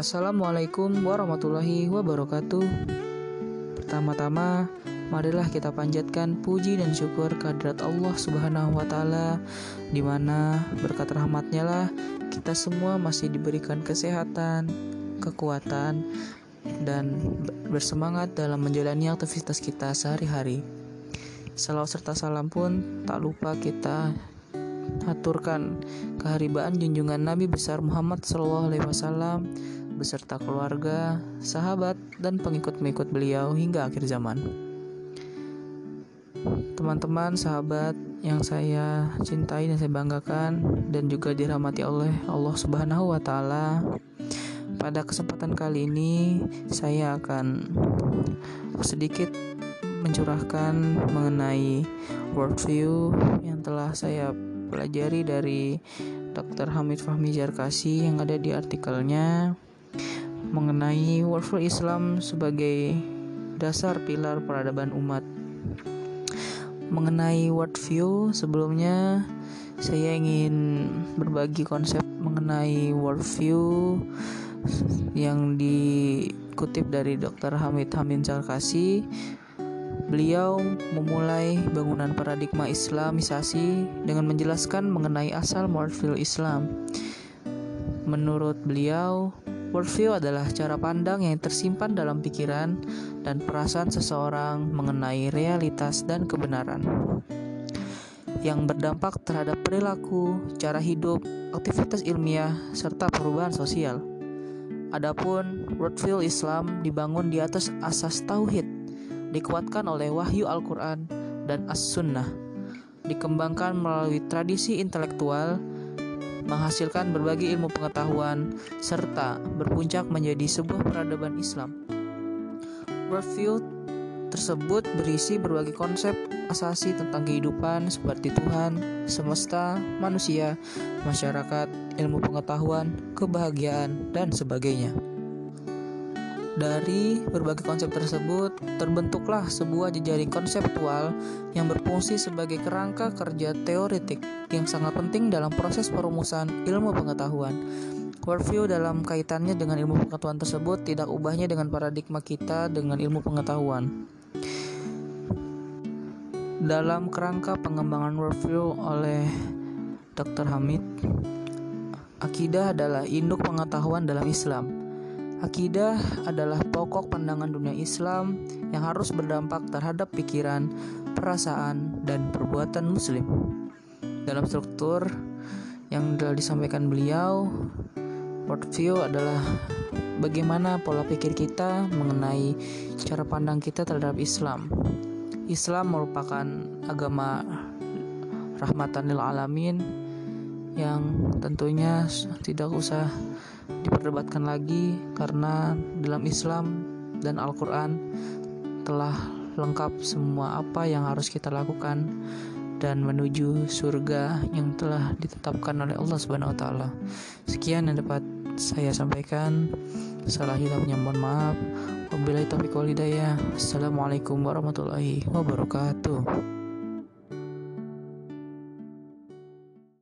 Assalamualaikum warahmatullahi wabarakatuh. Pertama-tama, marilah kita panjatkan puji dan syukur kehadirat Allah Subhanahu wa taala di mana berkat rahmatnya lah kita semua masih diberikan kesehatan, kekuatan dan bersemangat dalam menjalani aktivitas kita sehari-hari. Salawat serta salam pun tak lupa kita aturkan keharibaan junjungan Nabi besar Muhammad SAW beserta keluarga, sahabat, dan pengikut-pengikut beliau hingga akhir zaman. Teman-teman, sahabat yang saya cintai dan saya banggakan dan juga dirahmati oleh Allah Subhanahu wa taala. Pada kesempatan kali ini saya akan sedikit mencurahkan mengenai worldview yang telah saya pelajari dari Dr. Hamid Fahmi Jarkasi yang ada di artikelnya mengenai worldview Islam sebagai dasar pilar peradaban umat. Mengenai worldview sebelumnya saya ingin berbagi konsep mengenai worldview yang dikutip dari Dr. Hamid Hamid Jarkasi Beliau memulai bangunan paradigma Islamisasi dengan menjelaskan mengenai asal worldview Islam. Menurut beliau, worldview adalah cara pandang yang tersimpan dalam pikiran dan perasaan seseorang mengenai realitas dan kebenaran yang berdampak terhadap perilaku, cara hidup, aktivitas ilmiah, serta perubahan sosial. Adapun worldview Islam dibangun di atas asas tauhid dikuatkan oleh wahyu Al-Quran dan As-Sunnah, dikembangkan melalui tradisi intelektual, menghasilkan berbagai ilmu pengetahuan, serta berpuncak menjadi sebuah peradaban Islam. Worldview tersebut berisi berbagai konsep asasi tentang kehidupan seperti Tuhan, semesta, manusia, masyarakat, ilmu pengetahuan, kebahagiaan, dan sebagainya. Dari berbagai konsep tersebut, terbentuklah sebuah jejaring konseptual yang berfungsi sebagai kerangka kerja teoretik yang sangat penting dalam proses perumusan ilmu pengetahuan. Worldview dalam kaitannya dengan ilmu pengetahuan tersebut tidak ubahnya dengan paradigma kita dengan ilmu pengetahuan. Dalam kerangka pengembangan worldview oleh Dr. Hamid, akidah adalah induk pengetahuan dalam Islam. Akidah adalah pokok pandangan dunia Islam yang harus berdampak terhadap pikiran, perasaan, dan perbuatan Muslim. Dalam struktur yang telah disampaikan beliau, worldview adalah bagaimana pola pikir kita mengenai cara pandang kita terhadap Islam. Islam merupakan agama rahmatan lil alamin yang tentunya tidak usah diperdebatkan lagi karena dalam Islam dan Al-Quran telah lengkap semua apa yang harus kita lakukan dan menuju surga yang telah ditetapkan oleh Allah Subhanahu wa taala. Sekian yang dapat saya sampaikan. Salah hilangnya mohon maaf. Wabillahi taufiq wal hidayah. Assalamualaikum warahmatullahi wabarakatuh.